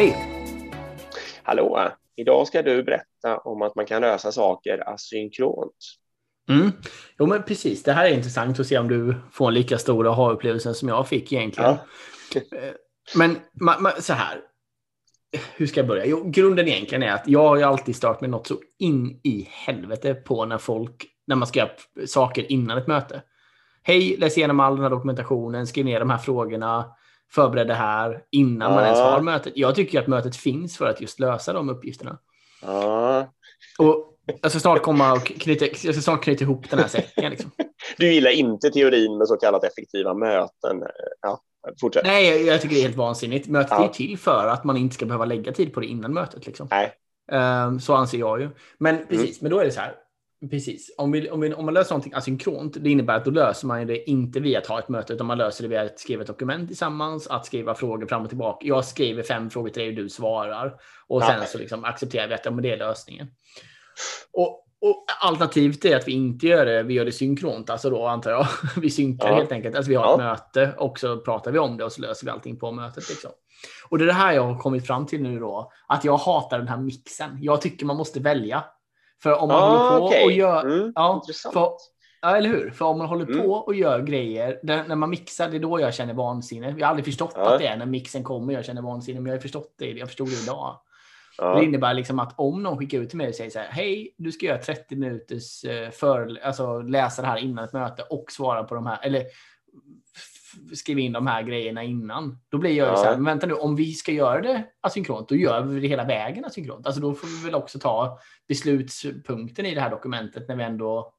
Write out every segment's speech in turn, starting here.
Hej! Hallå! Idag ska du berätta om att man kan lösa saker asynkront. Mm. Jo, men precis. Det här är intressant att se om du får en lika stor aha-upplevelse som jag fick egentligen. Ja. Eh, men så här. Hur ska jag börja? Jo, grunden egentligen är att jag har alltid stört mig något så in i helvete på när folk, när man ska göra saker innan ett möte. Hej, läs igenom all den här dokumentationen, skriv ner de här frågorna, förbered det här innan ja. man ens har mötet. Jag tycker att mötet finns för att just lösa de uppgifterna. Ja. Och jag ska snart komma och knyta, jag ska snart knyta ihop den här säcken. Liksom. Du gillar inte teorin med så kallat effektiva möten? Ja, fortsätt. Nej, jag tycker det är helt vansinnigt. Mötet ja. är till för att man inte ska behöva lägga tid på det innan mötet. Liksom. Nej. Um, så anser jag ju. Men mm. precis, mm. men då är det så här. Precis. Om, vi, om, vi, om man löser någonting asynkront, det innebär att då löser man det inte via att ha ett möte, utan man löser det via att skriva ett dokument tillsammans, att skriva frågor fram och tillbaka. Jag skriver fem frågor till dig och du svarar. Och sen så liksom accepterar vi att ja, det är lösningen. Och, och alternativt är att vi inte gör det, vi gör det synkront, alltså då antar jag. Vi synkar ja. helt enkelt. Alltså vi har ja. ett möte och så pratar vi om det och så löser vi allting på mötet. Liksom. Och det är det här jag har kommit fram till nu då, att jag hatar den här mixen. Jag tycker man måste välja. För om man ah, håller på okay. och gör... Mm, ja, för, ja, eller hur? För om man håller mm. på och gör grejer, där, när man mixar, det är då jag känner vansinne. Jag har aldrig förstått ja. att det är när mixen kommer jag känner vansinne, men jag har förstått det. Jag förstod det idag. Ja. Det innebär liksom att om någon skickar ut till mig och säger så här, hej, du ska göra 30 minuters eh, för, alltså läsa det här innan ett möte och svara på de här, eller skriva in de här grejerna innan. Då blir jag ja. så här, men vänta nu, om vi ska göra det asynkront, då gör vi det hela vägen asynkront. Alltså då får vi väl också ta beslutspunkten i det här dokumentet när vi ändå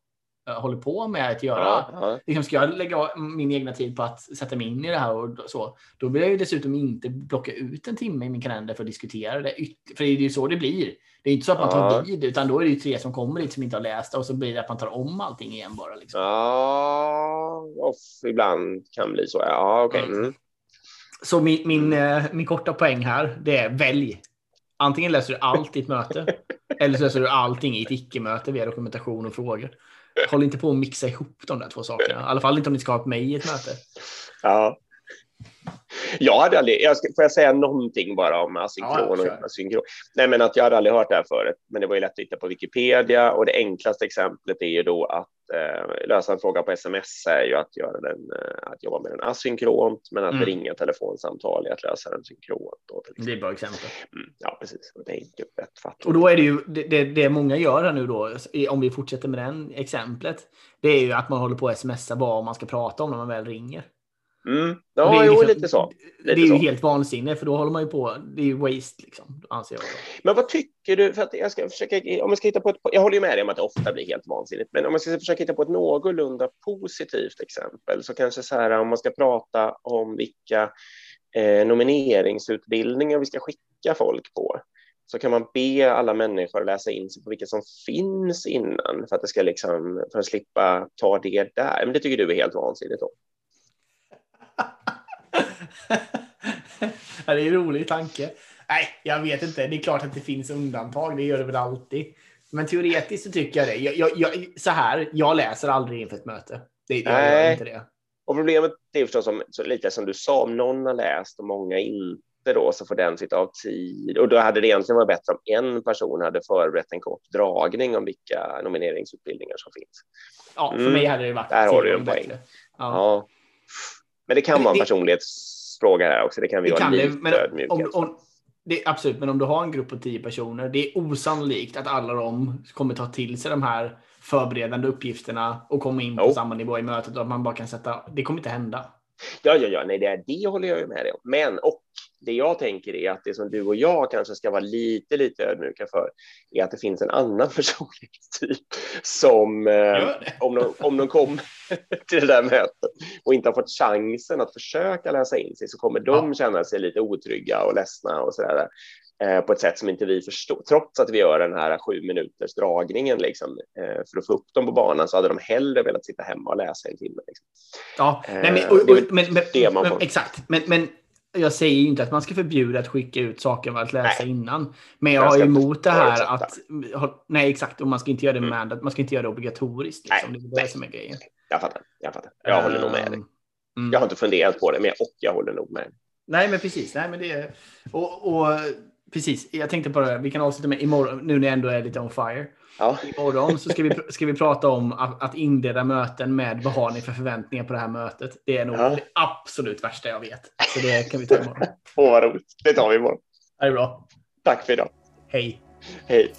håller på med att göra. Ja, ja. Liksom ska jag lägga min egna tid på att sätta mig in i det här och så, då vill jag ju dessutom inte blocka ut en timme i min kalender för att diskutera det. För det är ju så det blir. Det är inte så att man tar vid, utan då är det ju tre som kommer dit som inte har läst och så blir det att man tar om allting igen bara. Liksom. Ja, off, ibland kan bli så. Ja, okej. Okay. Mm. Så min, min, eh, min korta poäng här, det är välj. Antingen läser du allt i ett möte eller så läser du allting i ett icke-möte via dokumentation och frågor. Håll inte på att mixa ihop de där två sakerna. I alla fall inte om ni ska ha mig i ett möte. Ja. Jag hade aldrig, jag ska, får jag säga någonting bara om asynkron ja, och asynkron? Nej, men att jag hade aldrig hört det här förut, men det var ju lätt att hitta på Wikipedia och det enklaste exemplet är ju då att eh, lösa en fråga på sms är ju att göra den, eh, att jobba med den asynkront, men att mm. ringa telefonsamtal är att lösa den synkront. Då, det är bra exempel. Ja, precis. Det är enkelt lättfattligt. Och då är det ju det, det, det många gör här nu då, om vi fortsätter med den exemplet, det är ju att man håller på att smsa vad man ska prata om när man väl ringer. Mm. Ja, det är liksom, lite så. Lite det är så. ju helt vansinne, för då håller man ju på. Det är ju waste, liksom, anser jag. Men vad tycker du? För att jag ska försöka, om jag ska hitta på ett, jag håller ju med dig om att det ofta blir helt vansinnigt, men om man ska försöka hitta på ett någorlunda positivt exempel, så kanske så här om man ska prata om vilka eh, nomineringsutbildningar vi ska skicka folk på, så kan man be alla människor läsa in sig på vilka som finns innan för att det ska liksom, för att slippa ta det där. Men det tycker du är helt vansinnigt då? det är en rolig tanke. Nej, jag vet inte. Det är klart att det finns undantag. Det gör det väl alltid. Men teoretiskt så tycker jag det. Jag, jag, jag, så här, jag läser aldrig inför ett möte. Det, jag Nej. gör inte det. Och problemet är förstås som, så lite som du sa, om någon har läst och många inte då så får den sitta av tid. Och då hade det egentligen varit bättre om en person hade förberett en kort dragning om vilka nomineringsutbildningar som finns. Ja, för mm. mig hade det varit Där har du en poäng. Ja. ja. Men det kan vara en personlighetsfråga här också. Det kan vi det vara kan lite men ödmjuka. Om, om, det, absolut, men om du har en grupp på tio personer, det är osannolikt att alla de kommer ta till sig de här förberedande uppgifterna och komma in på oh. samma nivå i mötet och att man bara kan sätta. Det kommer inte hända. Ja, ja, ja, nej, det, det håller jag med dig om. Men och det jag tänker är att det som du och jag kanske ska vara lite, lite ödmjuka för är att det finns en annan personlighetstyp som eh, om, de, om de kommer till det där mötet och inte har fått chansen att försöka läsa in sig så kommer de ja. känna sig lite otrygga och ledsna och så där eh, på ett sätt som inte vi förstår. Trots att vi gör den här sju minuters dragningen liksom, eh, för att få upp dem på banan så hade de hellre velat sitta hemma och läsa en timme. Liksom. Ja, nej, men, och, och, men, men, men exakt. Men, men jag säger ju inte att man ska förbjuda att skicka ut saker att läsa nej. innan. Men jag, jag har ju emot det här att... Nej, exakt. Och man ska inte göra det, mm. med, man ska inte göra det obligatoriskt. Liksom. Nej, det är det som är grejen. Jag fattar. Jag fattar. Jag håller nog med dig. Mm. Jag har inte funderat på det, men och jag håller nog med. Nej, men precis. Nej, men det är, och, och precis, jag tänkte det, vi kan avsluta med imorgon, nu när jag ändå är lite on fire. Ja. Imorgon så ska vi, ska vi prata om att, att inleda möten med vad har ni för förväntningar på det här mötet. Det är nog Ja. det absolut värsta jag vet. Så det kan vi ta imorgon. Åh, vad roligt. Det tar vi imorgon. Det är bra. Tack för idag. Hej. Hej.